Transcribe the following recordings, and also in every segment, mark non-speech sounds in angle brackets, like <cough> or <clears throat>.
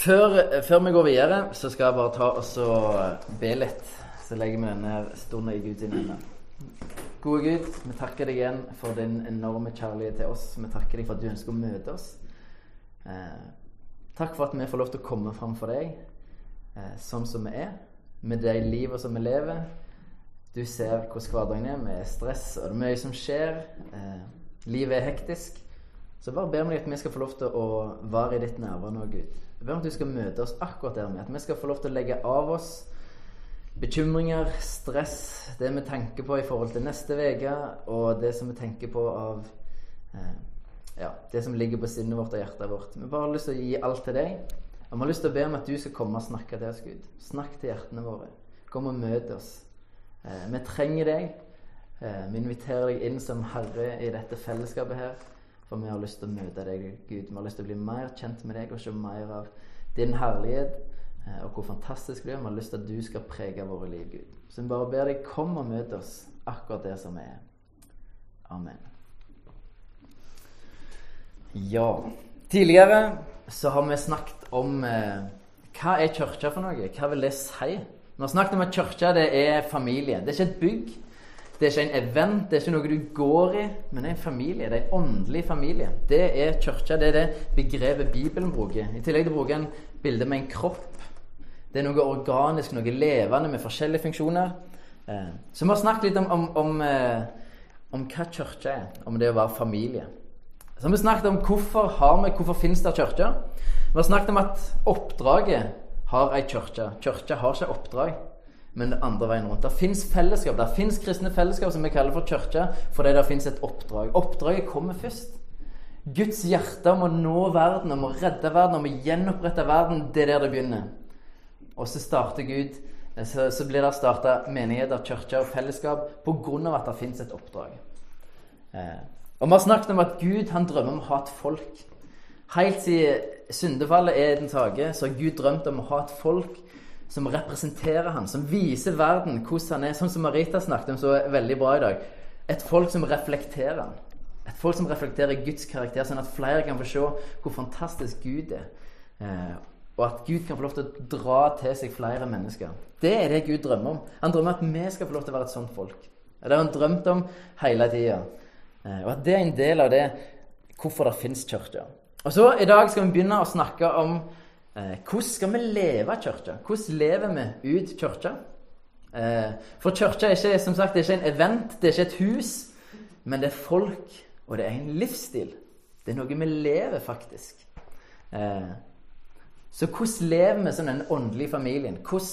Før, før, vi går videre, så skal jeg bare ta og be litt. Så legger vi denne stunden i Guds hender. Gode Gud, vi takker deg igjen for din enorme kjærlighet til oss. Vi takker deg for at du ønsker å møte oss. Eh, takk for at vi får lov til å komme fram for deg eh, sånn som vi er, med de livet som vi lever. Du ser hvordan hverdagen er, med stress og det er mye som skjer. Eh, livet er hektisk. Så bare ber deg at vi skal få lov til å være i ditt nærvær nå, Gud. Jeg ber om at du skal møte oss akkurat der med. At vi skal få lov til å legge av oss bekymringer, stress, det vi tenker på i forhold til neste uke, og det som vi tenker på av eh, ja, det som ligger på sinnet vårt og hjertet vårt. Vi bare har lyst til å gi alt til deg. Og vi har lyst til å be om at du skal komme og snakke til oss, Gud. Snakk til hjertene våre. Kom og møt oss. Eh, vi trenger deg. Eh, vi inviterer deg inn som Herre i dette fellesskapet her. For vi har lyst til å møte deg, Gud. Vi har lyst til å bli mer kjent med deg og se mer av din herlighet. Eh, og hvor fantastisk du er. Vi har lyst til at du skal prege våre liv, Gud. Så vi bare ber deg, kom og møt oss akkurat der som vi er. Amen. Ja. Tidligere så har vi snakket om eh, hva er kirka for noe? Hva vil det si? Vi har snakket om at kirka det er familie. Det er ikke et bygg. Det er ikke en event, det er ikke noe du går i, men det er en familie. Det er en åndelig familie. Det er kirka. Det er det begrepet Bibelen bruker. I tillegg til å bruke en bilde med en kropp. Det er noe organisk, noe levende med forskjellige funksjoner. Eh, så vi har snakket litt om, om, om, eh, om hva kirka er. Om det å være familie. Så har vi snakket om hvorfor har vi, hvorfor finnes det kirke. Vi har snakket om at oppdraget har ei kirke. Kirka har ikke oppdrag men det andre veien rundt. Det fins fellesskap. Det fins kristne fellesskap som vi kaller for kirke, fordi det fins et oppdrag. Oppdraget kommer først. Guds hjerte om å nå verden, om å redde verden, om å gjenopprette verden, det er der det begynner. Og så starter Gud så, så blir det starta menigheter, kirker fellesskap pga. at det fins et oppdrag. Eh, og Vi har snakket om at Gud han drømmer om å ha et folk. Helt siden syndefallet er den hage, så har Gud drømt om å ha et folk som representerer ham, som viser verden hvordan han er. Sånn som Marita snakket om så veldig bra i dag. Et folk som reflekterer ham. Et folk som reflekterer Guds karakter, sånn at flere kan få se hvor fantastisk Gud er. Eh, og at Gud kan få lov til å dra til seg flere mennesker. Det er det Gud drømmer om. Han drømmer at vi skal få lov til å være et sånt folk. Det har han drømt om hele tida. Eh, og at det er en del av det hvorfor det fins kirker. Og så I dag skal vi begynne å snakke om hvordan skal vi leve kirka? Hvordan lever vi ut kirka? Eh, for kirka er ikke som sagt, det er ikke en event, det er ikke et hus, men det er folk, og det er en livsstil. Det er noe vi lever, faktisk. Eh, så hvordan lever vi som den åndelige familien? Hvordan,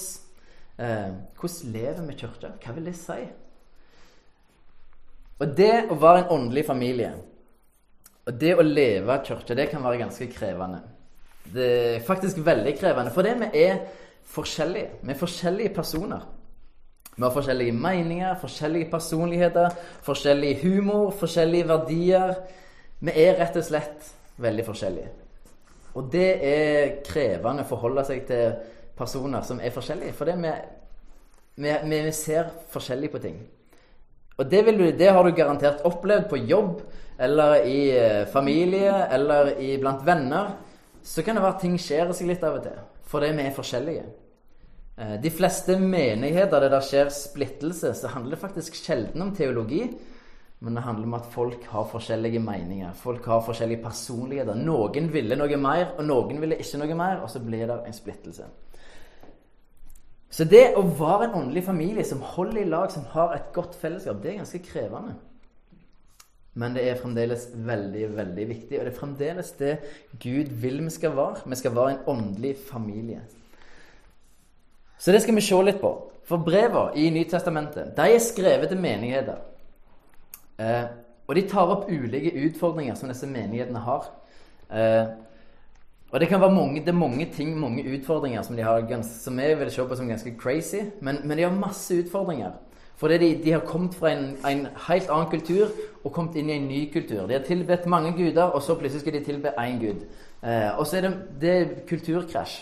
eh, hvordan lever vi kirka? Hva vil det si? Og det å være en åndelig familie, og det å leve kirka, det kan være ganske krevende. Det er faktisk veldig krevende. Fordi vi er forskjellige. Vi er forskjellige personer. Vi har forskjellige meninger, forskjellige personligheter, forskjellig humor, forskjellige verdier. Vi er rett og slett veldig forskjellige. Og det er krevende å forholde seg til personer som er forskjellige. Fordi vi, vi, vi ser forskjellig på ting. Og det, du, det, har du garantert opplevd på jobb, eller i eh, familie, eller i, blant venner så kan det være at ting skjer seg litt av og til. Fordi vi er forskjellige. Eh, de fleste menigheter der det skjer splittelse, så handler det faktisk sjelden om teologi. Men det handler om at folk har forskjellige meninger. Folk har forskjellige personligheter. Noen ville noe mer, og noen ville ikke noe mer. Og så blir det en splittelse. Så det å være en åndelig familie som holder i lag, som har et godt fellesskap, det er ganske krevende. Men det er fremdeles veldig, veldig viktig. Og det er fremdeles det Gud vil vi skal være. Vi skal være en åndelig familie. Så det skal vi se litt på. For brevene i Nytestamentet de er skrevet til menigheter. Eh, og de tar opp ulike utfordringer som disse menighetene har. Eh, og det kan være mange, det er mange ting, mange utfordringer som de har som jeg vil se på som ganske crazy. Men, men de har masse utfordringer. Fordi de, de har kommet fra en, en, helt annen kultur og kommet inn i en ny kultur. De har tilbedt mange guder, og så plutselig skal de tilbe én gud. Eh, og så er det, det er kulturkrasj.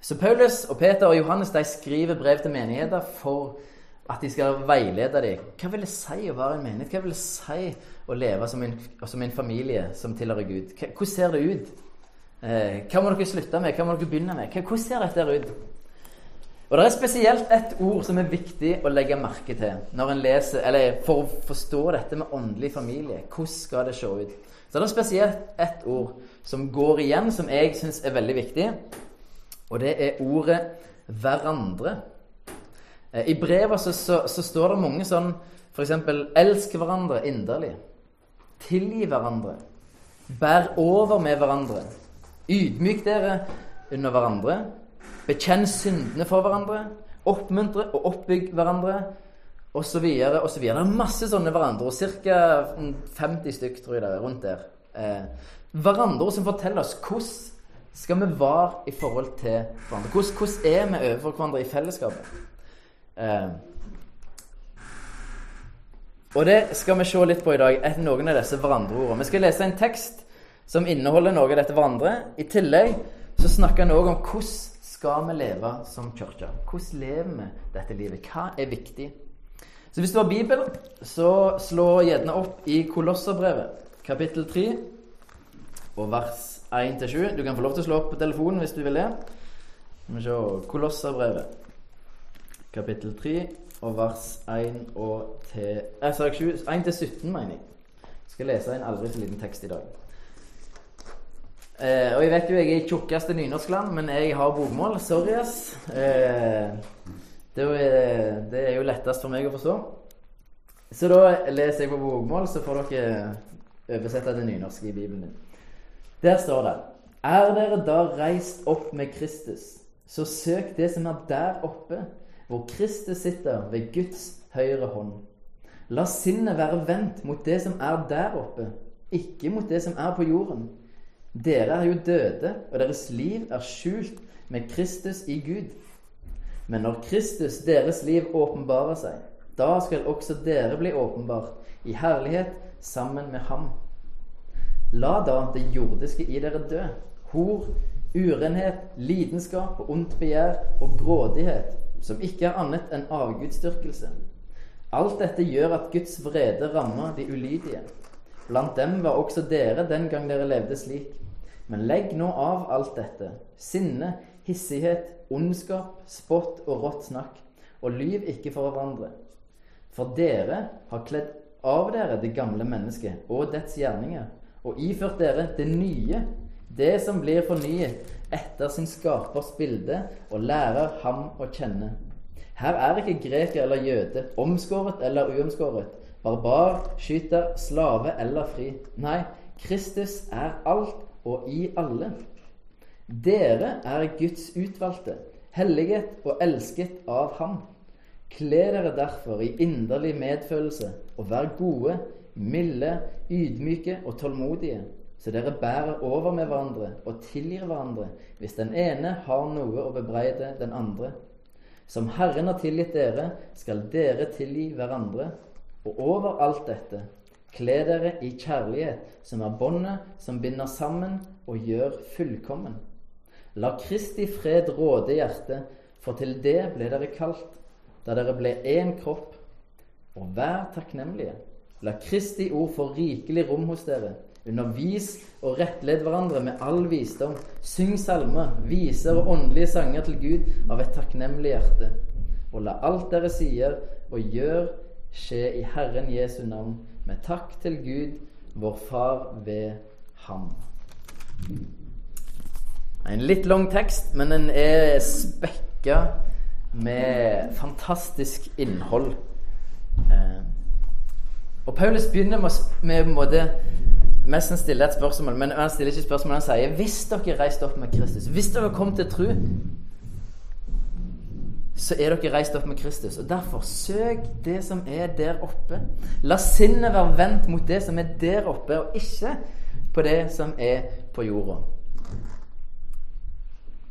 Så Paulus og Peter og Johannes de skriver brev til menigheter for at de skal veilede dem. Hva vil det si å være en menighet? Hva vil det si å leve som en, som en familie som tilhører Gud? Hvordan ser det ut? Eh, hva må dere slutte med? Hva må dere begynne med? Hvordan ser dette ut? Og Det er spesielt ett ord som er viktig å legge merke til når en leser, eller for å forstå dette med åndelig familie. Hvordan skal det se ut? Så det er spesielt ett ord som går igjen, som jeg syns er veldig viktig. Og det er ordet 'hverandre'. Eh, I brevet så, så, så står det mange sånn f.eks.: Elsk hverandre inderlig. Tilgi hverandre. Bær over med hverandre. Ydmyk dere under hverandre. Bekjenn syndene for hverandre. Oppmuntre og oppbygg hverandre. Og så videre og så videre. Det er masse sånne hverandre. Ca. 50 stykk, tror jeg det er, rundt der. Eh, hverandre som forteller oss hvordan skal vi være i forhold til hverandre. Hvordan, hvordan er vi overfor hverandre i fellesskapet? Eh, og det skal vi se litt på i dag, etter noen av disse hverandreordene. Vi skal lese en tekst som inneholder noe av dette hverandre. I tillegg så snakker han òg om hvordan skal vi leve som kirke? Hvordan lever vi dette livet? Hva er viktig? Så hvis du har Bibel, så slå gjerne opp i Kolosserbrevet, kapittel 3, og vers 1-7. Du kan få lov til å slå opp på telefonen hvis du vil det. Vi se Kolosserbrevet, kapittel 3, og vers 1 og til, eh, 1 til 17, mener jeg. Jeg skal lese en aldri så liten tekst i dag. Eh, og jeg vet jo jeg er i tjukkeste nynorskland, men jeg har bokmål. Sorry, ass. Eh, det, jo, det, er jo lettest for meg å forstå. Så da leser jeg på bokmål, så får dere oversette til nynorsk i Bibelen din. Der står det Er dere da reist opp med Kristus, så søk det som er der oppe, hvor Kristus sitter ved Guds høyre hånd. La sinnet være vendt mot det som er der oppe, ikke mot det som er på jorden. Dere er jo døde, og deres liv er skjult med Kristus i Gud. Men når Kristus, deres liv, åpenbarer seg, da skal også dere bli åpenbart i herlighet sammen med ham. La da det jordiske i dere dø. Hor, urenhet, lidenskap ondt begjær og grådighet, som ikke er annet enn avgudsdyrkelse. Alt dette gjør at Guds vrede rammer de ulydige. Blant dem var også dere den gang dere levde slik. Men legg nå av alt dette. Sinne, hissighet, ondskap, spott og rått snakk. Og lyv ikke for hverandre. For dere har kledd av dere det gamle mennesket og dets gjerninger, og iført dere det nye, det som blir fornyet etter sin skapers bilde, og lærer ham å kjenne. Her er ikke greker eller jøde, omskåret eller uomskåret, barbar, skyter, slave eller fri. Nei, Kristus er alt og i alle. Dere er Guds utvalgte, helliget og elsket av Ham. Kle dere derfor i inderlig medfølelse og vær gode, milde, ydmyke og tålmodige, så dere bærer over med hverandre og tilgir hverandre hvis den ene har noe å bebreide den andre. Som Herren har tilgitt dere, skal dere tilgi hverandre. Og over alt dette Kle dere i kjærlighet, som er båndet som binder sammen og gjør fullkommen. La Kristi fred råde hjertet, for til det ble dere kalt, da dere ble én kropp. Og vær takknemlige. La Kristi ord få rikelig rom hos dere. Undervis og rettled hverandre med all visdom. Syng salmer, viser og åndelige sanger til Gud av et takknemlig hjerte. Og la alt dere sier og gjør, skje i Herren Jesu navn med takk til Gud, vår Far ved Ham. En litt lang tekst, men den er spekka med fantastisk innhold. Eh, og Paulus begynner med, med måte, mest å stille et spørsmål, men han stiller ikke spørsmål. Han sier hvis dere reiste opp med Kristus, hvis dere kom til tro, så er dere reist opp med Kristus. Og Derfor søk det som er der oppe. La sinnet være vendt mot det som er der oppe, og ikke på det som er på jorda.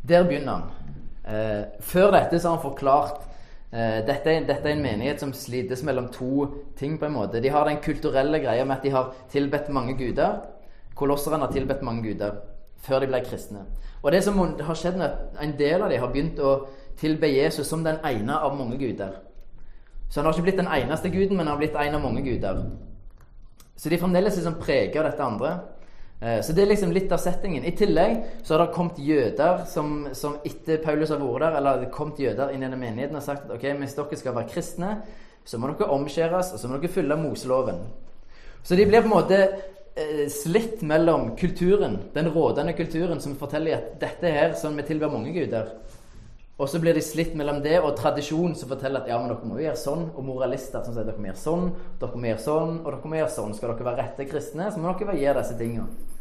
Der begynner han. Eh, før dette så har han forklart eh, dette, er, dette, er, en menighet som slites mellom to ting. på en måte. De har den kulturelle greia med at de har tilbedt mange guder. Kolosserne har tilbedt mange guder før de ble kristne. Og det som har skjedd når en del av dem har begynt å tilbe Jesus som den ene av mange guder. Så han har ikke blitt den eneste guden, men han har blitt en av mange guder. Så de fremdeles liksom preger dette andre. Eh, så det er liksom litt av settingen. I tillegg så har det kommet jøder som, som etter Paulus har vært der, eller kommet jøder inn i denne menigheten og sagt at ok, hvis dere skal være kristne, så må dere omskjæres, og så må dere følge Moseloven. Så de blir på en måte eh, slitt mellom kulturen, den rådende kulturen som forteller at dette her, sånn vi tilber mange guder. Og så blir de slitt mellom det og tradisjon som forteller at ja, men dere må gjøre sånn, og moralister som sier dere må gjøre sånn, dere må gjøre sånn, og dere må gjøre sånn. Skal dere være rette kristne, så må dere gjøre disse tingene.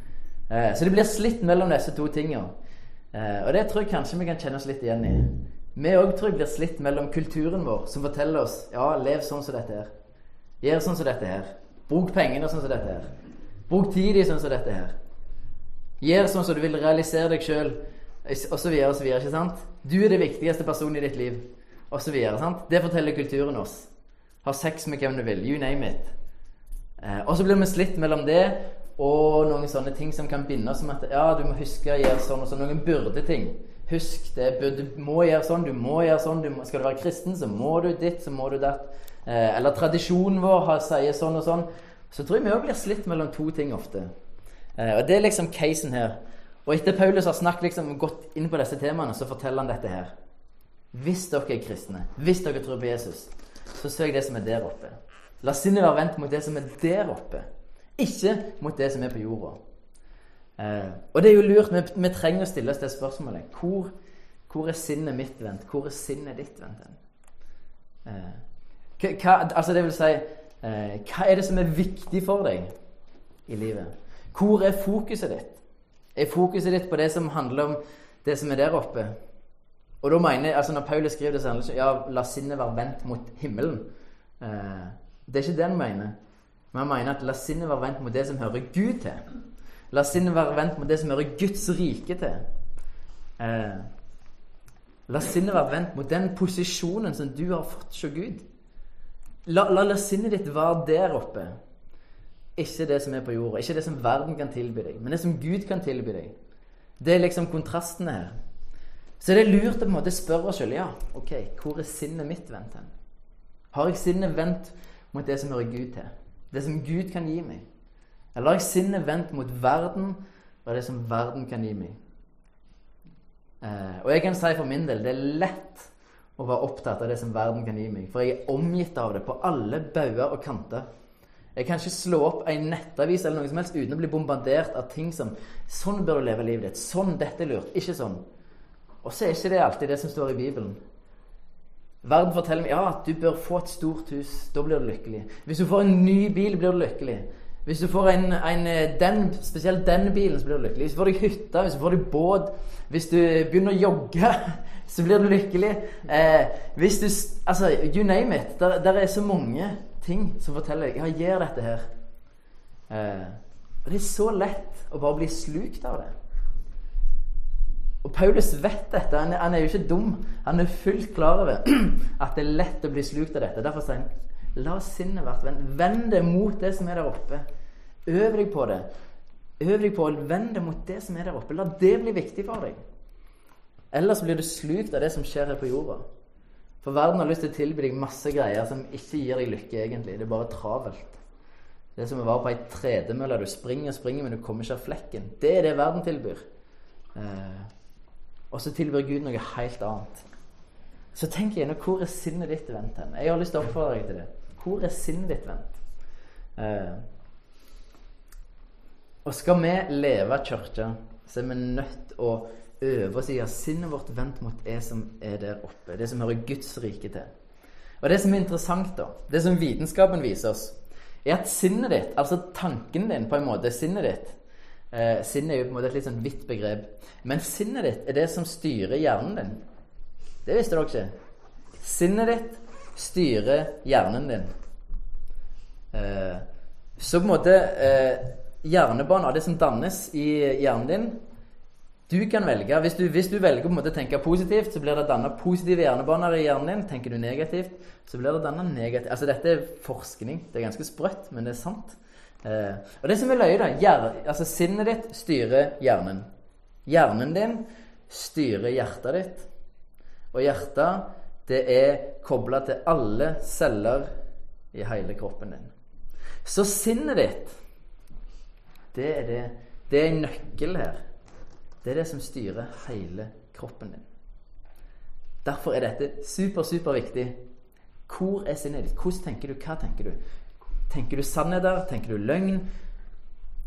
Eh, så det blir slitt mellom disse to tingene. Eh, og det tror jeg kanskje vi kan kjenne oss litt igjen i. Vi òg tror jeg blir slitt mellom kulturen vår, som forteller oss ja, lev sånn som dette her. Gjør sånn som dette her. Bruk pengene sånn som dette her. Bruk tid i sånn som dette her. Gjør sånn som du vil realisere deg sjøl og så videre og så videre. ikke sant? Du er det viktigste personen i ditt liv, og så videre. sant? Det forteller kulturen oss. Ha sex med hvem du vil. You name it. Eh, og så blir vi slitt mellom det og noen sånne ting som kan binde oss som at ja, du må huske å gjøre sånn og sånn. Noen burde-ting. Husk det. Du må gjøre sånn, du må gjøre sånn. Du må, skal du være kristen, så må du ditt, så må du datt. Eh, eller tradisjonen vår sier sånn og sånn. Så tror jeg vi òg blir slitt mellom to ting ofte. Eh, og det er liksom casen her. Og etter Paulus har snakket liksom, gått inn på disse temaene, så forteller han dette her. Hvis dere er kristne, hvis dere tror på Jesus, så søk det som er der oppe. La sinnet være vendt mot det som er der oppe, ikke mot det som er på jorda. Eh, og det er jo lurt. Vi, vi, trenger å stille oss det spørsmålet. Hvor, hvor er sinnet mitt vendt? Hvor er sinnet ditt vendt? Eh, hva, altså det vil si eh, Hva er det som er viktig for deg i livet? Hvor er fokuset ditt? Er fokuset ditt på det som handler om det som er der oppe? Og da mener jeg, altså Når Paulus skriver det, så handler det ikke ja, la sinnet være vendt mot himmelen. Eh, det er ikke det han mener. Men han mener at la sinnet være vendt mot det som hører Gud til. La sinnet være vendt mot det som hører Guds rike til. Eh, la sinnet være vendt mot den posisjonen som du har fått hos Gud. La, la, la sinnet ditt være der oppe. Ikke det som er på jorda, ikke det som verden kan tilby deg, men det som Gud kan tilby deg. Det er liksom kontrastene her. Så det er lurt å på en måte spørre oss sjøl ja, ok, hvor er sinnet mitt vendt hen? Har jeg sinnet vendt mot det som hører Gud til? Det som Gud kan gi meg? Eller har jeg sinnet vendt mot verden og det som verden kan gi meg? Eh, og jeg kan si for min del det er lett å være opptatt av det som verden kan gi meg. For jeg er omgitt av det på alle bauger og kanter. Jeg kan ikke slå opp en nettavis eller noe som helst uten å bli bombardert av ting som Sånn bør du leve livet ditt. Sånn. Dette er lurt. Ikke sånn. Og så er ikke det alltid det som står i Bibelen. Verden forteller meg ja, at du bør få et stort hus. Da blir du lykkelig. Hvis du får en ny bil, blir du lykkelig. Hvis du får en, en den, spesielt den bilen, så blir du lykkelig. Hvis du får deg hytte, hvis du får deg båt, hvis du begynner å jogge, <laughs> så blir du lykkelig. Eh, hvis du Altså, you name it. Der, der er så mange ting som forteller deg ja, gjør dette her. Eh, og Det er så lett å bare bli slukt av det. Og Paulus vet dette. Han er, han er, jo ikke dum. Han er fullt klar over <clears throat> at det er lett å bli slukt av dette. Derfor sier han la sinnet vårt vende. Vend det mot det som er der oppe. Øv deg på det. Øv deg på å vende mot det som er der oppe. La det bli viktig for deg. Ellers blir du slukt av det som skjer her på jorda. For verden har lyst til å tilby deg masse greier som ikke gir deg lykke, egentlig. Det er bare travelt. Det er som å være på ei tredemølle. Du springer og springer, men du kommer ikke av flekken. Det er det verden tilbyr. Eh, og så tilbyr Gud noe helt annet. Så tenk igjen, hvor er sinnet ditt vendt hen? Jeg har lyst til å oppfordre deg til det. Hvor er sinnet ditt vendt? Eh, og skal vi leve kirka, så er vi nødt til å over sida sinnet vårt vendt mot det som er der oppe. Det som hører Guds rike til. Og Det som er interessant, da, det som vitenskapen viser oss, er at sinnet ditt, altså tanken din på en måte, sinnet ditt eh, Sinnet er jo på en måte et litt sånn vidt begrep. Men sinnet ditt er det som styrer hjernen din. Det visste dere ikke. Sinnet ditt styrer hjernen din. Eh, så på en måte eh, Hjernebaner, det som dannes i hjernen din, du kan velge. Hvis du, hvis du velger å tenke positivt, så blir det danna positive hjernebaner i hjernen din. Tenker du negativt, så blir det danna negativt. Altså, dette er forskning. Det er ganske sprøtt, men det er sant. Eh, og det som er løye, da altså Sinnet ditt styrer hjernen. Hjernen din styrer hjertet ditt. Og hjertet, det er kobla til alle celler i hele kroppen din. Så sinnet ditt, det er det Det er en nøkkel her. Det er det som styrer hele kroppen din. Derfor er dette super, super viktig. Hvor er sinnet ditt? Hvordan tenker du? Hva tenker du? Tenker du sannheter? Tenker du løgn?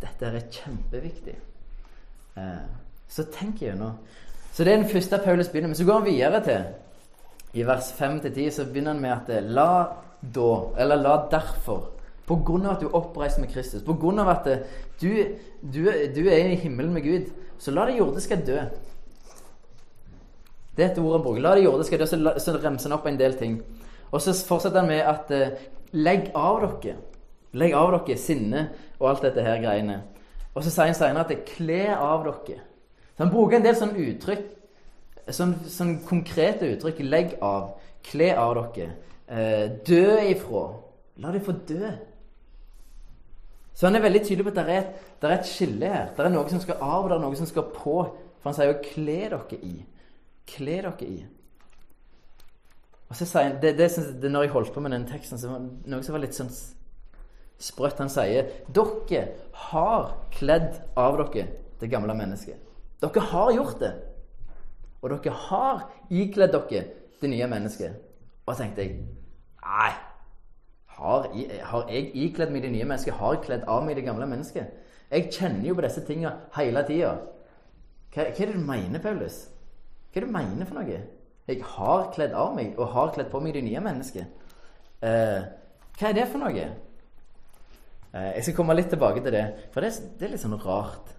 Dette er kjempeviktig. Eh, så tenk gjennom. Så det er den første Paulus begynner med. Så går han videre til i vers 5-10, så begynner han med at eh, la da, eller la derfor av at du er oppreist med Kristus, av at eh, du, du, du er i himmelen med Gud, så la det jordiske dø. Det er et ord han bruker. La det jordiske dø, så, så remser han opp en del ting. Og så fortsetter han med at eh, legg av dere. Legg av dere sinne og alt dette her greiene. Og så sier han senere at det kle av dere. Så Han bruker en del sånne uttrykk, sånn, sånn konkrete uttrykk. Legg av. Kle av dere. Eh, dø ifra. La dem få dø. Så han er veldig tydelig på at det er, et, er et skille her. Det er noe som skal av, og det er noe som skal på. For han sier jo 'kle dere i'. Kle dere i. Og så sier han, det, det, det, Når jeg holdt på med den teksten, så var det noe som var litt sånn sprøtt. Han sier dere har kledd av dere det gamle mennesket. Dere har gjort det. Og dere har ikledd dere det nye mennesket. Og så tenkte jeg Nei, har, har, jeg ikledd meg det nye mennesket? Har jeg kledd av meg det gamle mennesket? Jeg kjenner jo på disse tingene hele tida. Hva, hva, er det du mener, Paulus? Hva er det du mener for noe? Jeg har kledd av meg og har kledd på meg det nye mennesket. Eh, hva er det for noe? Eh, jeg skal komme litt tilbake til det, for det, det er litt sånn rart.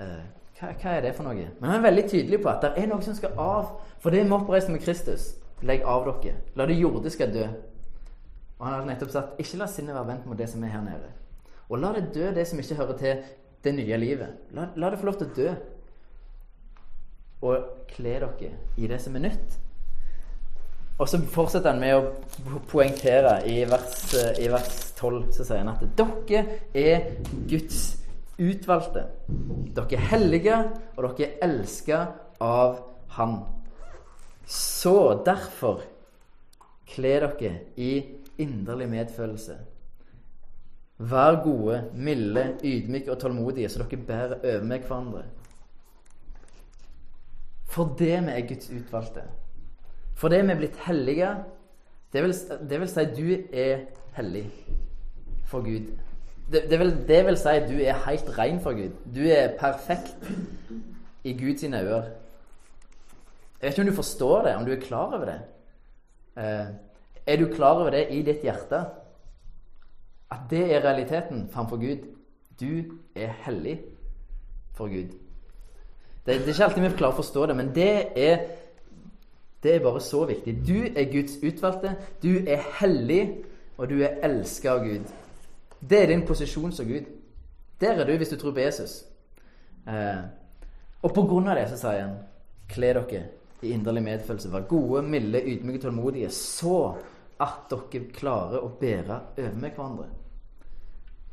Eh, hva, hva, er det for noe? Men han er veldig tydelig på at det er noe som skal av. For det er vi oppreist med Kristus. Legg av dere. La det jordiske dø. Og han hadde nettopp sagt ikke la sinnet være vendt mot det som er her nede. Og la det dø, det som ikke hører til det nye livet. La, la det få lov til å dø. Og kle dere i det som er nytt. Og så fortsetter han med å poengtere i vers, i vers 12. Så sier han at dere er Guds utvalgte. Dere er hellige, og dere er elska av Han. Så derfor kle dere i inderlig medfølelse. Vær gode, milde, ydmyke og tålmodige, så dere bærer over med hverandre. For det vi er Guds utvalgte. For det vi er blitt hellige. Det vil, det vil si du er hellig for Gud. Det, det, vil, det vil si du er helt ren for Gud. Du er perfekt i Guds øyne. Jeg vet ikke om du forstår det, om du er klar over det. Eh, er du klar over det i ditt hjerte? At det er realiteten framfor Gud. Du er hellig for Gud. Det, er ikke alltid vi klarer å forstå det, men det er, det er bare så viktig. Du er Guds utvalgte. Du er hellig, og du er elska av Gud. Det er din posisjon som Gud. Der er du hvis du tror på Jesus. Eh, og på grunn av det så sier han kle dere i inderlig medfølelse. Vær gode, milde, ydmyke, tålmodige. Så at dere klarer å bære over med hverandre.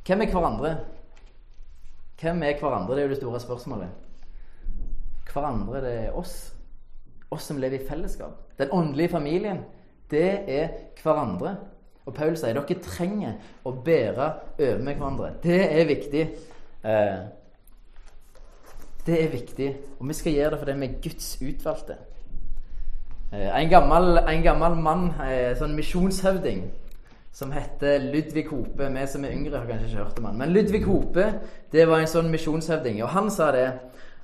Hvem er hverandre? Hvem er hverandre? Det er jo det store spørsmålet. Hverandre, det er oss. Oss som lever i fellesskap. Den åndelige familien, det er hverandre. Og Paul sier dere trenger å bære over med hverandre. Det er viktig. Eh, det er viktig, og vi skal gjøre det fordi vi er Guds utvalgte. Eh, en gammel, en gammel mann, eh, sånn misjonshøvding, som heter Ludvig Hope. Vi som er yngre, har kanskje ikke hørt om han. Men Ludvig Hope det var en sånn misjonshøvding. Og han sa det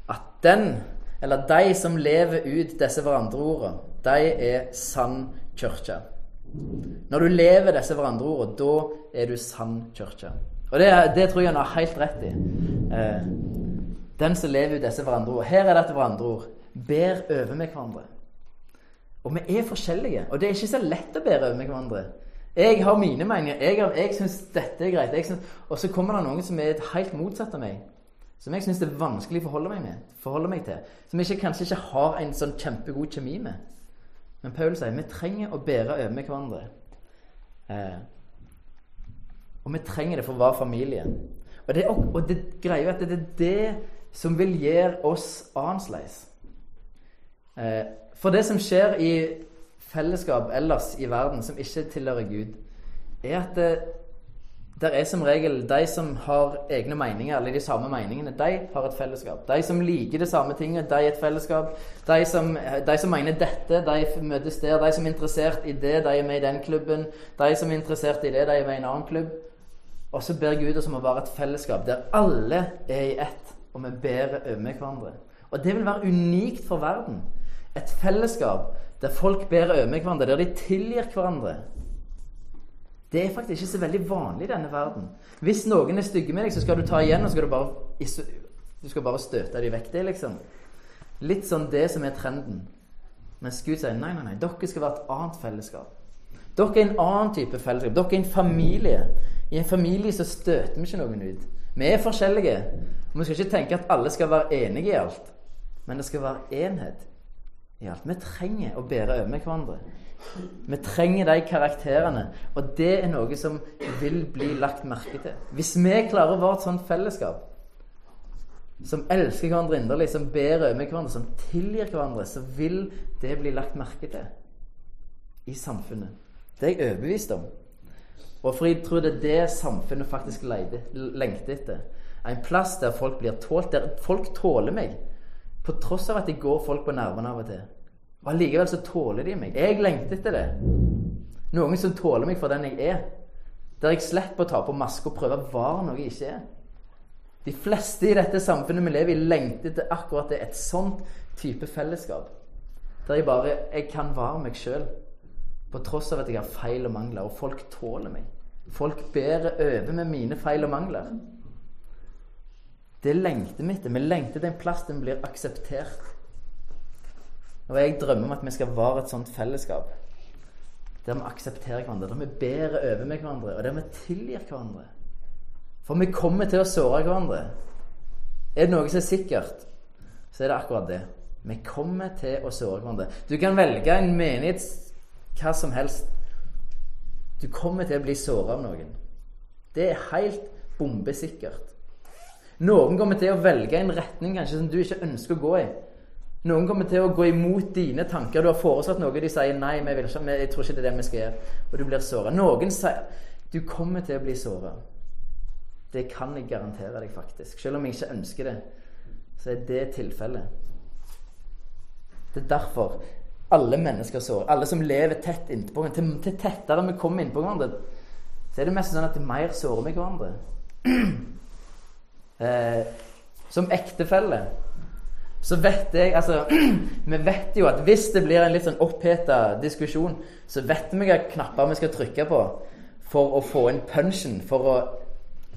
at den, eller de som lever ut disse hverandreordene, de er sann kirke. Når du lever disse hverandreordene, da er du sann kirke. Og det, det, tror jeg han har helt rett i. Eh, den som lever ut disse hverandreordene. Her er dette hverandreord. Ber over med hverandre. Og vi er forskjellige. Og det er ikke så lett å bære over med hverandre. Jeg har mine meninger. Jeg, har, jeg syns dette er greit. Synes, og så kommer det noen som er helt motsatt av meg. Som jeg syns det er vanskelig å forholde meg, med, forholde meg til. Som jeg kanskje ikke har en sånn kjempegod kjemi med. Men Paul sier vi trenger å bære over med hverandre. Eh, og vi trenger det for være familie. Og det, og det greier at det er det som vil gjøre oss annerledes. Eh, for det som skjer i fellesskap ellers i verden som ikke tilhører Gud, er at det, der er som regel de som har egne meninger, eller de samme meningene, de har et fellesskap. De som liker det samme tinget, de er et fellesskap. De som, de som mener dette, de møtes der. De som er interessert i det, de er med i den klubben. De som er interessert i det, de er med i en annen klubb. Og så ber Gud oss om å være et fellesskap der alle er i ett, og vi ber over hverandre. Og det vil være unikt for verden. Et fellesskap der folk ber over hverandre, der de tilgir hverandre. Det er faktisk ikke så veldig vanlig i denne verden. Hvis noen er stygge med deg, så skal du ta igjen, og skal du bare, du skal bare støte dem vekk. Det liksom litt sånn det som er trenden. Mens Gud sier nei, nei, nei, dere skal være et annet fellesskap. Dere er en annen type fellesskap. Dere er en familie. I en familie så støter vi ikke noen ut. Vi er forskjellige. Og vi skal ikke tenke at alle skal være enige i alt. Men det skal være enhet i alt. Vi trenger å bære over hverandre. Vi trenger de karakterene. Og det er noe som vil bli lagt merke til. Hvis vi klarer å være et sånt fellesskap som elsker hverandre inderlig, som ber over hverandre, som tilgir hverandre, så vil det bli lagt merke til i samfunnet. Det er jeg overbevist om. Og for jeg tror det er det samfunnet faktisk lengter etter. En plass der folk blir tålt, der folk tåler meg. På tross av at jeg går folk på nervene av og til. Og allikevel så tåler de meg. Jeg lengter etter det. Noen som tåler meg for den jeg er. Der jeg slipper å ta på maske og prøve å være noe jeg ikke er. De fleste i dette samfunnet vi lever i, lengter etter akkurat det. Et sånt type fellesskap. Der jeg bare jeg kan være meg sjøl. På tross av at jeg har feil og mangler. Og folk tåler meg. Folk bærer over med mine feil og mangler. Det lengter vi etter. Vi lengter etter en plass der vi blir akseptert. Og jeg drømmer om at vi skal være et sånt fellesskap. Der vi aksepterer hverandre, der vi bærer over med hverandre, og der vi tilgir hverandre. For vi kommer til å såre hverandre. Er det noe som er sikkert, så er det akkurat det. Vi kommer til å såre hverandre. Du kan velge en menighet hva som helst. Du kommer til å bli såra av noen. Det er helt bombesikkert. Noen kommer til å velge en retning kanskje som du ikke ønsker å gå i. Noen kommer til å gå imot dine tanker. Du har foreslått noe, de sier nei, vi vil ikke, jeg tror ikke det er det vi skal gjøre. Og du blir såra. Noen sier du kommer til å bli såra. Det kan jeg garantere deg, faktisk. Selv om jeg ikke ønsker det, så er det tilfellet. Det er derfor alle mennesker sårer. Alle som lever tett innpå hverandre. Til, til tettere vi kommer innpå hverandre, så er det mest sånn at mer sårer vi hverandre. Eh, som ektefelle så vet jeg altså, <clears throat> Vi vet jo at hvis det blir en litt sånn oppheta diskusjon, så vet vi hvilke knapper vi skal trykke på for å få inn punchen, for å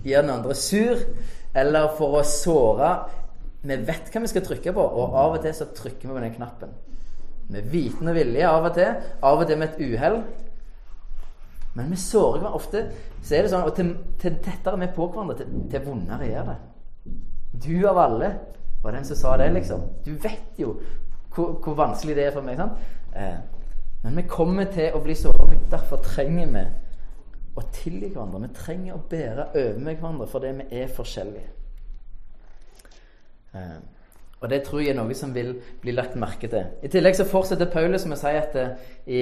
gjøre den andre sur, eller for å såre. Vi vet hva vi skal trykke på, og av og til så trykker vi på den knappen. Med viten og vilje av og til, av og til med et uhell. Men vi sårer hverandre ofte. Så er det sånn, og til, til tettere vi er på hverandre, til, til vondere gjør det. Du av alle var den som sa det, liksom. Du vet jo hvor, hvor vanskelig det er for meg. sant? Eh, men vi kommer til å bli såra. Derfor trenger vi å tilgi hverandre. Vi trenger å bære over med hverandre fordi vi er forskjellige. Eh, og det tror jeg er noe som vil bli lagt merke til. I tillegg så fortsetter Paulus med å si at eh, i,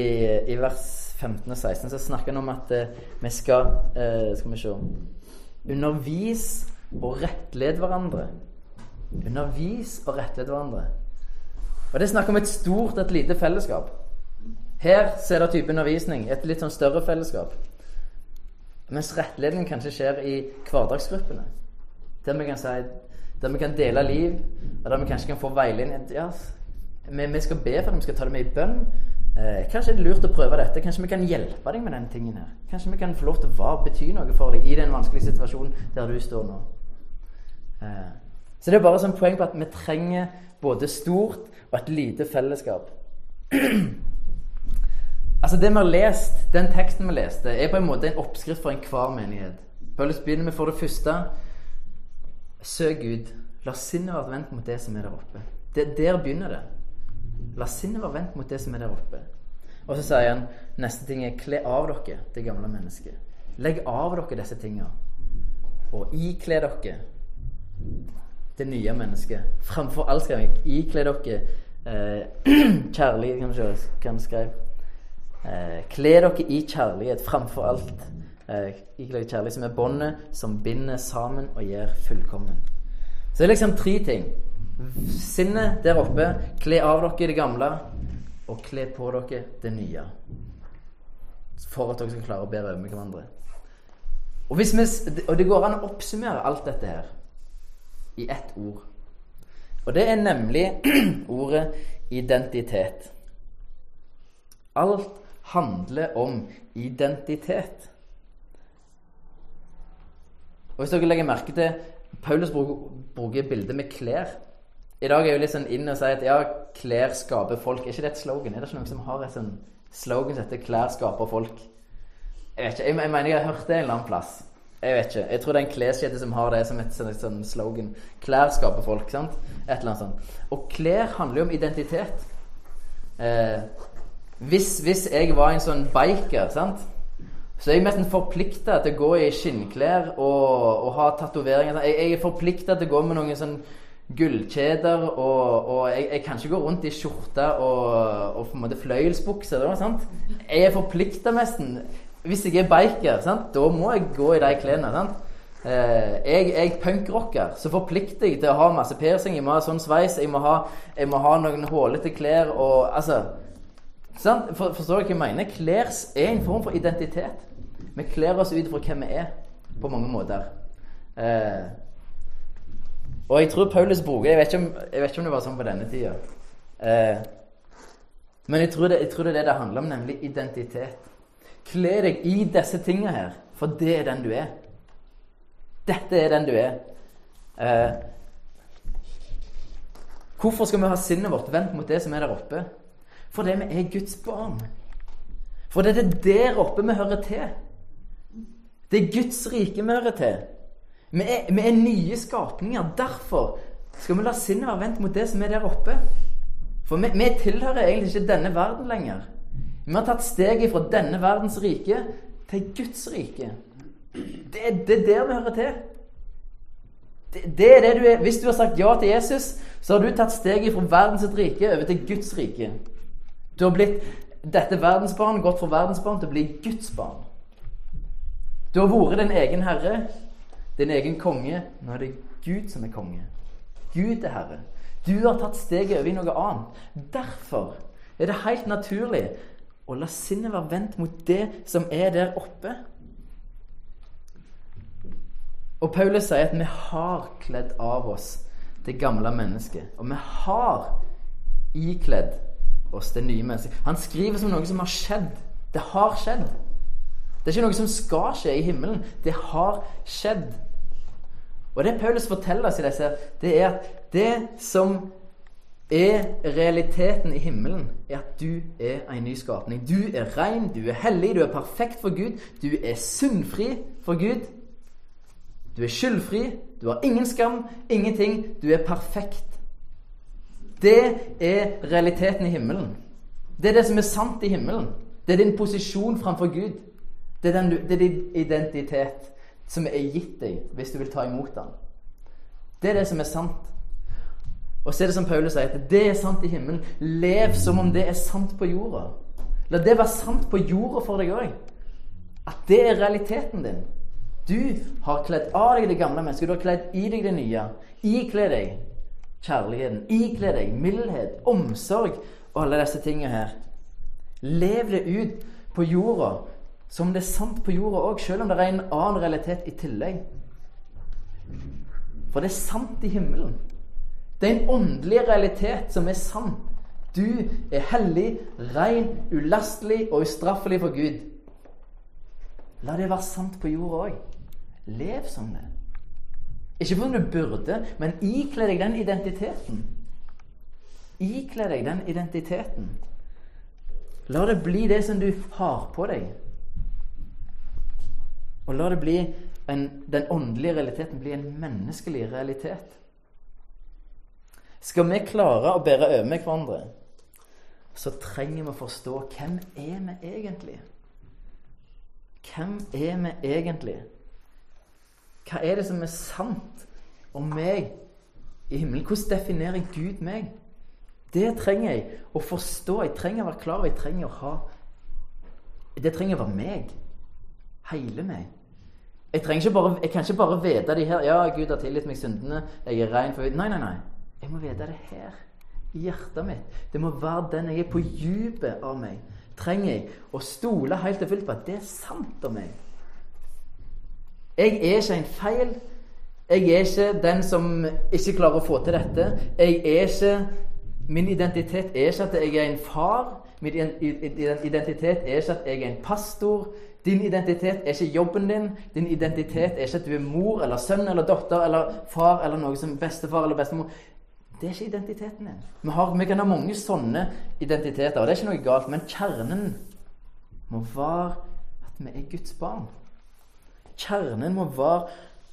i, vers 15 og 16 så snakker han om at eh, vi skal eh, Skal vi se Undervis og rettlede hverandre Undervis og rettlede hverandre. Og Det er snakk om et stort, et lite fellesskap. Her ser er det type undervisning, et litt sånn større fellesskap. Mens rettledning kanskje skjer i hverdagsgruppene. Der vi kan, si, der vi kan dele liv, og der vi kanskje kan få veiledning. Ja, vi, skal be for dem, vi skal ta det med i bønn. Eh, kanskje er det lurt å prøve dette. Kanskje vi kan hjelpe deg med denne tingen her. Kanskje vi kan få lov til å bety noe for deg i den vanskelige situasjonen der du står nå. Eh, så det er bare sånn poeng på at vi trenger både stort og et lite fellesskap. <clears throat> altså Det vi har lest, den teksten vi leste, er på en måte en oppskrift for enhver menighet. Paulus begynner med for det første Søk Gud. La sinnet være vendt mot det som er der oppe. Det, der begynner det. La sinnet være vendt mot det som er der oppe. Og så sier han neste ting er kle av dere det gamle mennesket. Legg av dere disse tingene. Og ikle dere det nye mennesket. Framfor alt skal jeg ikle dere eh, <clears throat> kjærlighet Kan du se hva? Eh, kle dere i kjærlighet framfor alt. Eh, ikle dere kjærlighet som er båndet som binder sammen og gjør fullkommen. Så det er liksom tre ting. Sinnet der oppe. Kle av dere det gamle, og kle på dere det nye. For at dere skal klare å bære over med hverandre. Og, vi, og det går an å oppsummere alt dette her i ett ord. Og det er nemlig <clears throat> ordet identitet. Alt handler om identitet. Og Hvis dere legger merke til Paulus bruker bildet med klær. I dag er jo litt sånn inn og sier at ja, klær skaper folk. Er ikke det et slogan? Er det ikke noen som har et sånn slogan som heter 'klær skaper folk'? Jeg vet ikke, jeg, jeg mener jeg har hørt det en eller annen plass. Jeg vet ikke. Jeg tror det er en kleskjede som har det som et sånn, sånn slogan. Klær skaper folk. sant? Et eller annet sånt. Og klær handler jo om identitet. Eh, hvis, hvis, jeg var en sånn biker, sant? så er jeg nesten forplikta til å gå i skinnklær og, og ha tatoveringer. Jeg, jeg, er forplikta til å gå med noen sånn gullkjeder, og, og jeg, jeg, kan ikke gå rundt i skjorte og, og på en måte fløyelsbukse. Jeg er forplikta nesten. Hvis jeg er biker, sant? da må jeg gå i de klærne. Eh, jeg er punkrocker, så forplikter jeg til å ha masse piercing. Jeg må ha sånn sveis, jeg må ha, jeg må ha noen hålete klær og altså for, forstår du hva jeg mener? Klær er en form for identitet. Vi kler oss ut fra hvem vi er, på mange måter. Eh, og jeg tror Paulus bruker jeg vet, om, jeg vet, ikke om, det var sånn på denne tida. Eh, men jeg tror, det, jeg tror, det, er det det handler om, nemlig identitet. Kle deg i disse tingene her, for det er den du er. Dette er den du er. Eh, hvorfor skal vi ha sinnet vårt vendt mot det som er der oppe? Fordi vi er Guds barn. For det er der oppe vi hører til. Det er Guds rike vi hører til. Vi er, vi er nye skapninger. Derfor skal vi la sinnet være vendt mot det som er der oppe. For vi, vi tilhører egentlig ikke denne verden lenger. Vi har tatt steget fra denne verdens rike til Guds rike. Det, er der vi hører til. Det, det, er det du er. Hvis du har sagt ja til Jesus, så har du tatt steget fra verdens rike over til Guds rike. Du har blitt dette verdensbarn, gått fra verdensbarn til å bli Guds barn. Du har vært din egen herre, din egen konge. Nå er det Gud som er konge. Gud er herre. Du har tatt steget over i noe annet. Derfor er det helt naturlig å la sinnet være vendt mot det som er der oppe. Og Paulus sier at vi har kledd av oss det gamle mennesket. Og vi har ikledd oss det nye mennesket. Han skriver som noe som har skjedd. Det har skjedd. Det er ikke noe som skal skje i himmelen. Det har skjedd. Og det Paulus forteller oss i disse, det er at det som er realiteten i himmelen, er at du er en ny skapning. Du er ren, du er hellig, du er perfekt for Gud. Du er syndfri for Gud. Du er skyldfri. Du har ingen skam, ingenting. Du er perfekt. Det er realiteten i himmelen. Det er det som er sant i himmelen. Det er din posisjon framfor Gud. Det er, den, det er din identitet som er gitt deg hvis du vil ta imot den. Det er det som er sant. Og så er det som Paulus sier, at det er sant i himmelen. Lev som om det er sant på jorda. La det være sant på jorda for deg òg. At det er realiteten din. Du har kledd av deg det gamle mennesket. Du har kledd i deg det nye. Ikle deg kjærligheten. Ikle deg mildhet, omsorg og alle disse tingene her. Lev det ut på jorda som det er sant på jorda òg, selv om det er en annen realitet i tillegg. For det er sant i himmelen. Det er en åndelig realitet som er sann. Du er hellig, ren, ulastelig og ustraffelig for Gud. La det være sant på jorda òg. Lev som det. Ikke fordi du burde, men ikle deg den identiteten. Ikle deg den identiteten. La det bli det som du har på deg. Og la det bli en, den åndelige realiteten bli en menneskelig realitet. Skal vi klare å bære over med hverandre, så trenger vi å forstå hvem er vi egentlig? Hvem er vi egentlig? Hva er det som er sant om meg i himmelen? Hvordan definerer Gud meg? Det trenger jeg å forstå. Jeg trenger å være klar. Jeg trenger å ha Det trenger å være meg. Hele meg. Jeg, bare, jeg, kan ikke bare vite de her Ja, Gud har tilgitt meg syndene. Jeg er rein for Nei, nei, nei. Jeg må vite det her. I hjertet mitt. Det må være den jeg er på dypet av meg. Trenger jeg å stole helt og fullt på at det er sant om meg. Jeg er ikke en feil. Jeg er ikke den som ikke klarer å få til dette. Jeg er ikke Min identitet er ikke at jeg er en far. Min identitet er ikke at jeg er en pastor. Din identitet er ikke jobben din. Din identitet er ikke at du er mor eller sønn eller datter eller far eller noe som bestefar eller bestemor. Det er ikke identiteten din. Vi, har, vi kan ha mange sånne identiteter, og det er ikke noe galt. Men kjernen må være at vi er Guds barn. Kjernen må være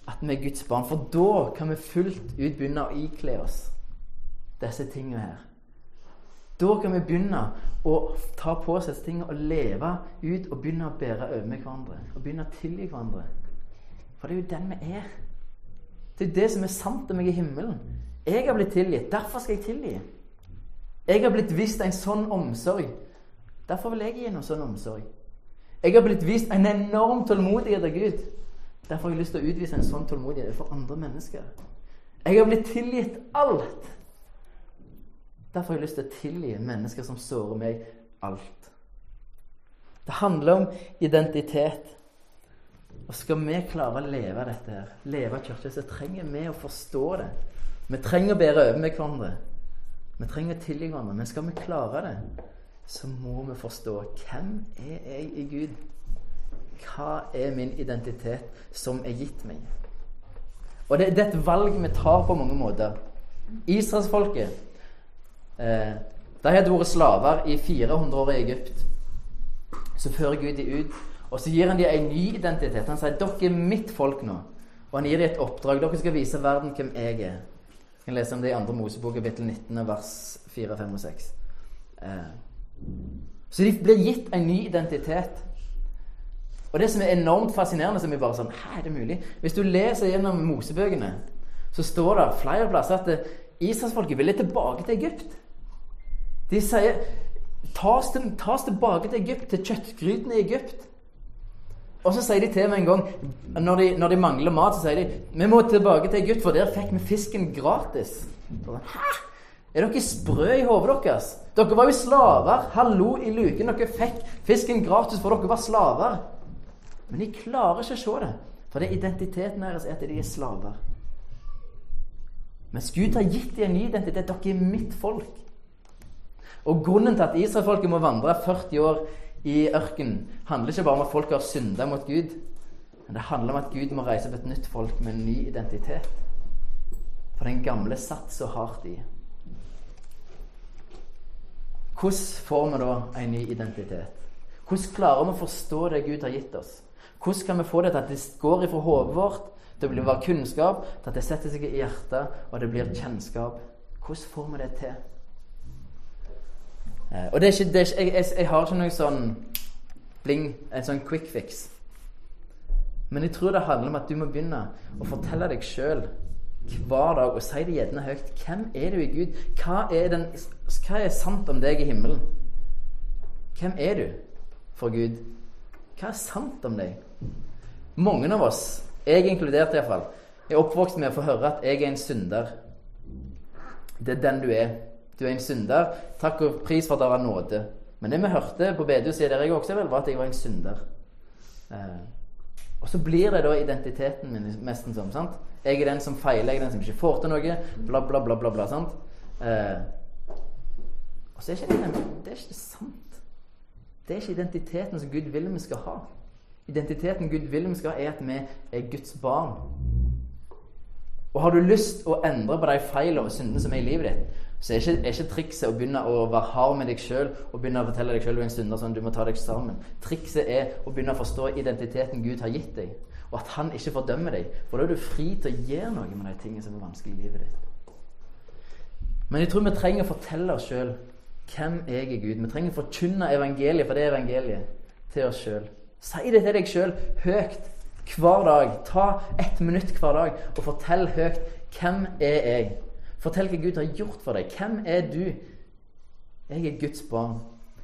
at vi er Guds barn, for da kan vi fullt ut begynne å ikle oss disse tingene her. Da kan vi begynne å ta på oss disse tingene og leve ut og begynne å bære over med hverandre. Og begynne å tilgi hverandre. For det er jo den vi er. Det er det som er sant om meg i himmelen. Jeg har blitt tilgitt. Derfor skal jeg tilgi. Jeg har blitt vist en sånn omsorg. Derfor vil jeg gi noe sånn omsorg. Jeg har blitt vist en enorm tålmodighet av Gud. Derfor har jeg lyst til å utvise en sånn tålmodighet for andre mennesker. Jeg har blitt tilgitt alt. Derfor har jeg lyst til å tilgi mennesker som sårer meg, alt. Det handler om identitet. Og skal vi klare å leve dette her, leve kirka, så trenger vi å forstå det. Vi trenger å bære over med hverandre. Vi trenger å tilgi hverandre. Men skal vi klare det, så må vi forstå hvem er jeg i Gud? Hva er min identitet som er gitt meg? Og det, det er et valg vi tar på mange måter. Israelsfolket Eh, de hadde vært slaver i 400 år i Egypt. Så fører Gud dem ut, og så gir han dem en ny identitet. Han sier 'Dere er mitt folk nå'. Og han gir dem et oppdrag. Dere skal vise verden hvem jeg er. Jeg kan lese om det i andre Mosebok, kapittel 19, vers 4, 5 og 6. Eh, så de blir gitt en ny identitet. Og det som er enormt fascinerende, som er bare sånn Hæ, er det mulig? Hvis du leser gjennom Mosebøkene, så står det flere plasser at Israelsfolket ville tilbake til Egypt. De sier ta oss, til, ta oss tilbake til Egypt, til kjøttgrytene i Egypt. Og så sier de til meg en gang, når de, når de, mangler mat, så sier de vi må tilbake til Egypt, for der fikk vi fisken gratis. Hæ? Er dere sprø i hodet deres? Dere var jo slaver. Hallo i luken. Dere fikk fisken gratis, for dere var slaver. Men de klarer ikke å se det. For det er identiteten deres er at de er slaver. Mens Gud har gitt dem en ny identitet. Dere er mitt folk. Og grunnen til at israelfolket må vandre 40 år i ørkenen, handler ikke bare om at folk har synda mot Gud, men det handler om at Gud må reise opp et nytt folk med en ny identitet. For den gamle satt så hardt i. Hvordan får vi da en ny identitet? Hvordan klarer vi å forstå det Gud har gitt oss? Hvordan kan vi få det til at det går ifra hodet vårt til å bli kunnskap, til at det setter seg i hjertet, og det blir kjennskap? Hvordan får vi det til? Eh, og det er ikke, det er ikke jeg, jeg, har ikke noe sånn bling, en sånn quick fix. Men jeg tror det handler om at du må begynne å fortelle deg sjøl hver dag og si det gjerne høyt. Hvem er du i Gud? Hva er, den, hva er sant om deg i himmelen? Hvem er du for Gud? Hva er sant om deg? Mange av oss, jeg inkludert iallfall, er oppvokst med å få høre at jeg er en synder. Det er den du er. Du er en synder. Takk og pris for at det var nåde. Men det vi hørte på bedehuset der jeg også vel, var at jeg var en synder. Eh, og så blir det da identiteten min nesten sånn. sant? Jeg er den som feiler, jeg er den som ikke får til noe. Bla, bla, bla. bla, bla sant? Eh, og så er ikke det, det er ikke sant. Det er ikke identiteten som Gud vil vi skal ha. Identiteten Gud vil vi skal ha, er at vi er Guds barn. Og har du lyst å endre på de feilene og syndene som er i livet ditt, så er ikke, er ikke trikset å begynne å være hard med deg sjøl og begynne å fortelle deg sjøl en stund sånn, du må ta deg sammen. Trikset er å begynne å forstå identiteten Gud har gitt deg, og at han ikke fordømmer deg. For da er du fri til å gjøre noe med de tingene som er vanskelig i livet ditt. Men jeg tror vi trenger å fortelle oss sjøl hvem jeg er Gud. Vi trenger å forkynne evangeliet, for det er evangeliet, til oss sjøl. Si det til deg sjøl høyt hver dag. Ta ett minutt hver dag og fortell høyt hvem er jeg Fortell hva Gud har gjort for deg. Hvem er du? Jeg er Guds barn.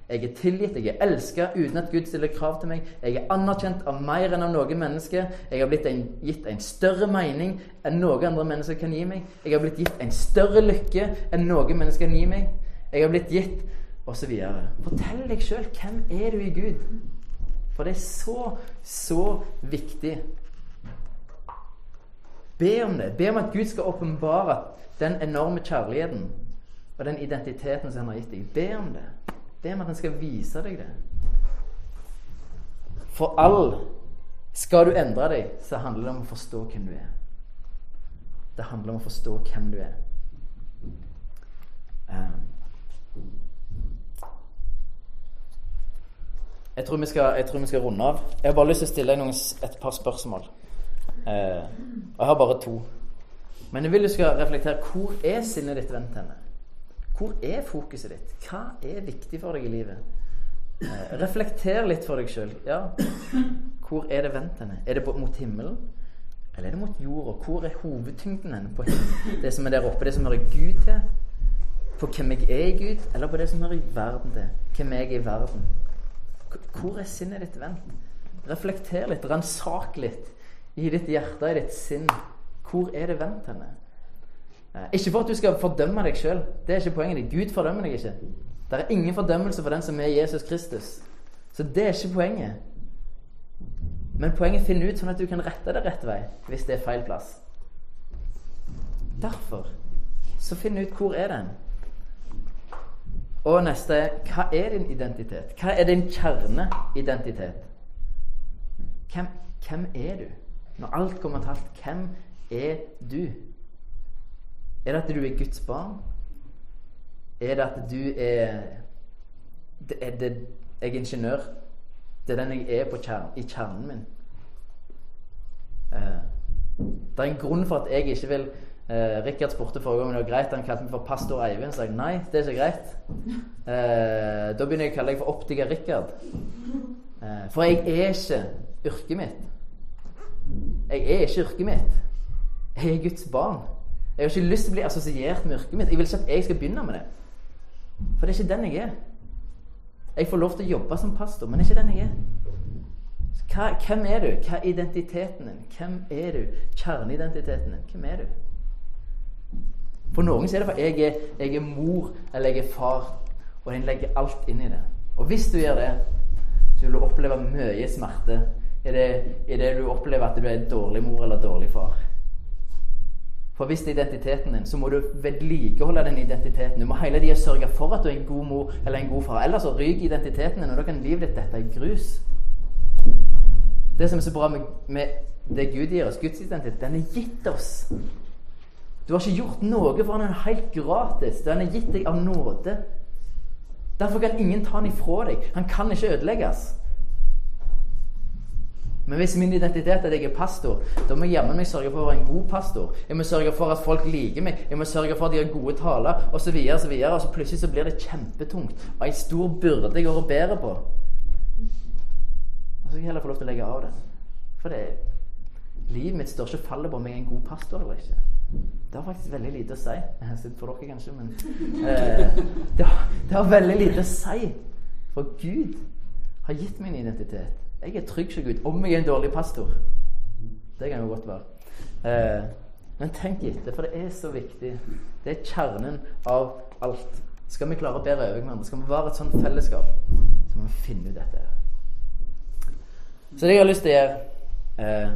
Jeg er tilgitt, jeg er elska uten at Gud stiller krav til meg. Jeg er anerkjent av mer enn av noe menneske. Jeg har blitt en, gitt en større mening enn noe andre mennesker kan gi meg. Jeg har blitt gitt en større lykke enn noe menneske kan gi meg. Jeg har blitt gitt osv. Fortell deg sjøl hvem er du i Gud. For det er så, så viktig. Be om det. Be om at Gud skal åpenbare den enorme kjærligheten og den identiteten som han har gitt deg. Be om det. Be om at han skal vise deg det. For all Skal du endre deg, så handler det om å forstå hvem du er. Det handler om å forstå hvem du er. Um, jeg, tror skal, jeg, tror vi skal, runde av. Jeg har bare lyst til å stille deg et par spørsmål. Uh, og jeg har bare to. Men jeg vil du skal reflektere hvor er sinnet ditt vendt henne? Hvor er fokuset ditt? Hva er viktig for deg i livet? Eh, reflekter litt for deg sjøl. Ja, hvor er det vendt henne? Er det mot himmelen? Eller er det mot jorda? Hvor er hovedtyngden henne? På det som er der oppe, det som hører Gud til? På hvem jeg er i Gud, eller på det som hører verden til? Hvem jeg er i verden? Hvor er sinnet ditt vendt? Reflekter litt, ransak litt i ditt hjerte, i ditt sinn. Hvor er det vendt henne? Ikke for at du skal fordømme deg sjøl. Det er ikke poenget. Gud fordømmer deg ikke. Det er ingen fordømmelse for den som er Jesus Kristus. Så det er ikke poenget. Men poenget er å finne ut sånn at du kan rette det rett vei hvis det er feil plass. Derfor så finn ut hvor er den. Og neste hva er din identitet? Hva er din kjerneidentitet? Hvem, hvem er du? Når alt kommer til alt, hvem er du? Er det at du er Guds barn? Er det at du er det, er det, Jeg er ingeniør. Det er den jeg er kjern, i kjernen min. Eh, det er en grunn for at jeg ikke vil eh, Rikard spurte forrige gang om det var greit. Han kalte meg for pastor Eivind. Så jeg nei, det er ikke greit. Eh, da begynner jeg å kalle deg for optiker Rikard. Eh, for jeg er ikke yrket mitt. Jeg er ikke yrket mitt. Jeg er Guds barn. Jeg har ikke lyst til å bli assosiert med yrket mitt. Jeg vil ikke at jeg skal begynne med det. For det er ikke den jeg er. Jeg får lov til å jobbe som pastor, men det er ikke den jeg er. Hva, hvem er du? Hva er identiteten din? Hvem er du? Kjerneidentiteten din. Hvem er du? For noen er det for jeg er, jeg er mor eller jeg er far, og en legger alt inn i det. Og hvis du gjør det, så vil du oppleve mye smerte i det, i det du opplever at du er en dårlig mor eller dårlig far. For hvis det er identiteten din, så må du vedlikeholde den identiteten. Du må hele tida sørge for at du er en god mor eller en god far. Ellers så ryker identiteten din, og da kan livet ditt dette i grus. Det som er så bra med, med det Gud gir oss, Guds identitet, den er gitt oss. Du har ikke gjort noe for den er helt gratis. Den er gitt deg av nåde. Derfor kan ingen ta den ifra deg. Han kan ikke ødelegges. Men hvis min identitet er at jeg er pastor, da må jeg jammen meg sørge for å være en god pastor. Jeg må sørge for at folk liker meg, jeg må sørge for at de har gode taler, osv. Og, så videre, og så plutselig så blir det kjempetungt og ei stor byrde jeg går og bærer på. Og så skal jeg heller få lov til å legge av den. For det livet mitt står ikke fallet på om jeg er en god pastor eller ikke. Det har faktisk veldig lite å si. For dere kanskje, men eh, det, har, det har veldig lite å si. For Gud har gitt min identitet. Jeg er trygg som Gud. Om jeg er en dårlig pastor. Det kan jo godt være. Eh, men tenk etter, for det er så viktig. Det er kjernen av alt. Skal vi klare å bære over hverandre, skal vi være et sånt fellesskap, så må vi finne ut dette. Så det jeg har lyst til å gjøre eh,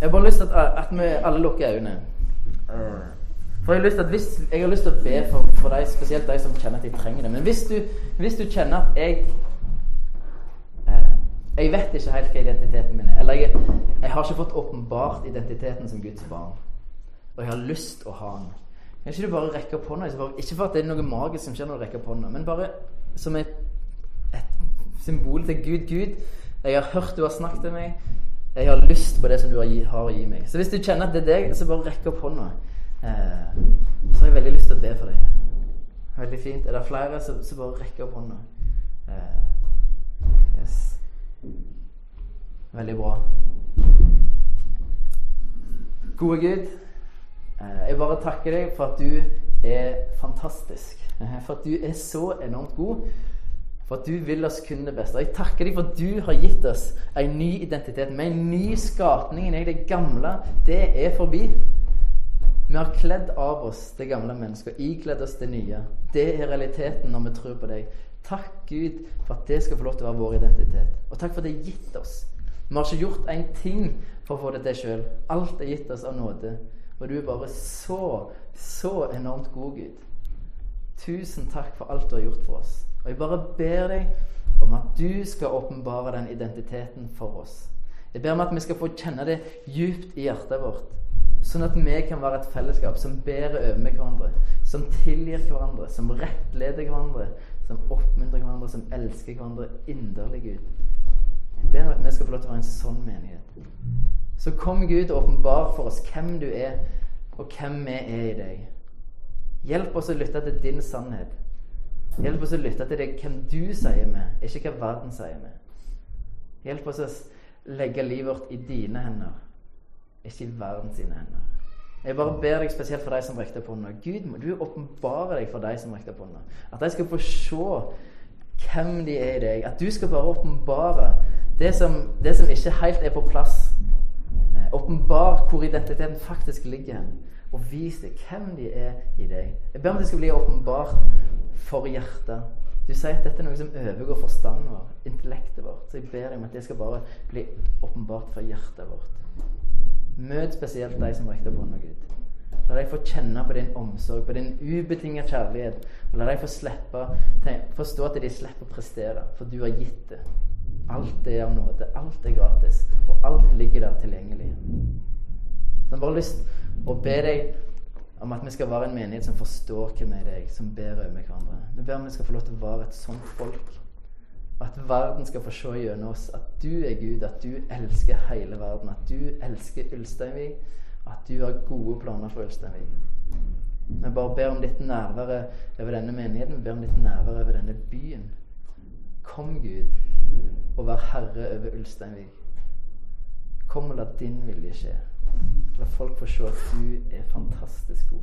Jeg har bare lyst til at, at vi alle lukker øynene. For jeg har lyst til, at hvis, jeg har lyst til å be for, for deg, spesielt de som kjenner at de trenger det. Men hvis du, hvis du kjenner at jeg jeg vet ikke helt hva identiteten min er. Eller jeg, jeg har ikke fått åpenbart identiteten som Guds barn. Og jeg har lyst å ha den. Kan ikke du bare rekke opp hånda? Ikke for at det er noe magisk som skjer når du rekker opp hånda, men bare som et, et symbol til Gud. Gud, jeg har hørt du har snakket til meg. Jeg har lyst på det som du har å gi meg. Så hvis du kjenner at det er deg, så bare rekk opp hånda. Eh, så har jeg veldig lyst til å be for deg. Veldig fint. Er det flere, så, så bare rekk opp hånda. Eh, yes. Veldig bra. Gode Gud, eh, jeg bare takker deg for at du er fantastisk. Eh, for at du er så enormt god. For at du vil oss kun det beste. Jeg takker deg for at du har gitt oss en ny identitet med en ny skapning i. Det gamle, det er forbi. Vi har kledd av oss det gamle mennesket og ikledd oss det nye. Det er realiteten når vi tror på deg. Takk, Gud, for at det skal få lov til å være vår identitet. Og takk for at det er gitt oss. Vi har ikke gjort en ting for å få det til sjøl. Alt er gitt oss av nåde. Og du er bare så, så enormt god, Gud. Tusen takk for alt du har gjort for oss. Og jeg bare ber deg om at du skal åpenbare den identiteten for oss. Jeg ber om at vi skal få kjenne det djupt i hjertet vårt. Sånn at vi kan være et fellesskap som bærer over med hverandre, som tilgir hverandre, som rettleder hverandre, som oppmuntrer hverandre, som elsker hverandre inderlig, Gud. Det ber at vi skal få lov til å være en sånn menighet. Så kom Gud og åpenbar for oss hvem du er, og hvem vi er i deg. Hjelp oss å lytte til din sannhet. Hjelp oss å lytte til det, hvem du sier med, ikke hva verden sier med. Hjelp oss å legge livet vårt i dine hender, ikke i verdens sine hender. Jeg bare ber deg spesielt for de som rekte opp hånda. Gud, må du åpenbare deg for de som rekte opp hånda. At de skal få se hvem de er i deg. At du skal bare åpenbare det, det, som ikke helt er på plass. Eh, åpenbar hvor identiteten faktisk ligger og vis dem hvem de er i deg. Jeg ber om det skal bli åpenbart for hjertet. Du sier at dette er noe som overgår forstanden vår, intellektet vårt. Så jeg ber om at det skal bare bli åpenbart for hjertet vårt. Møt spesielt de som rekte opp hånda, Gud. La dem få kjenne på din omsorg, på din ubetinget kjærlighet. Og la dem få slippe, forstå at de slipper å prestere, for du har gitt det. Alt er av nåde. Alt er gratis. Og alt ligger der tilgjengelig. Så jeg har bare lyst å be deg om at vi skal være en menighet som forstår hvem er deg, som ber over hverandre. Vi ber om vi skal få lov til å være et sånt folk. At verden skal få se gjennom oss at du er Gud, at du elsker hele verden. At du elsker Ulsteinvik. At du har gode planer for Ulsteinvik. Vi bare ber om ditt nærvær over denne menigheten. Vi ber om ditt nærvær over denne byen. Kom, Gud, og vær herre over Ulsteinvik. Kom og la din vilje skje. La folk få se at du er fantastisk god.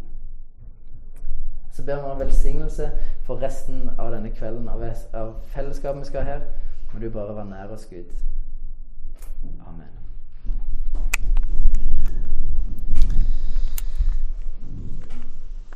Så ber vi om velsignelse for resten av denne kvelden, av, av fellesskapet vi skal ha her. Må du bare være nær oss, Gud. Amen.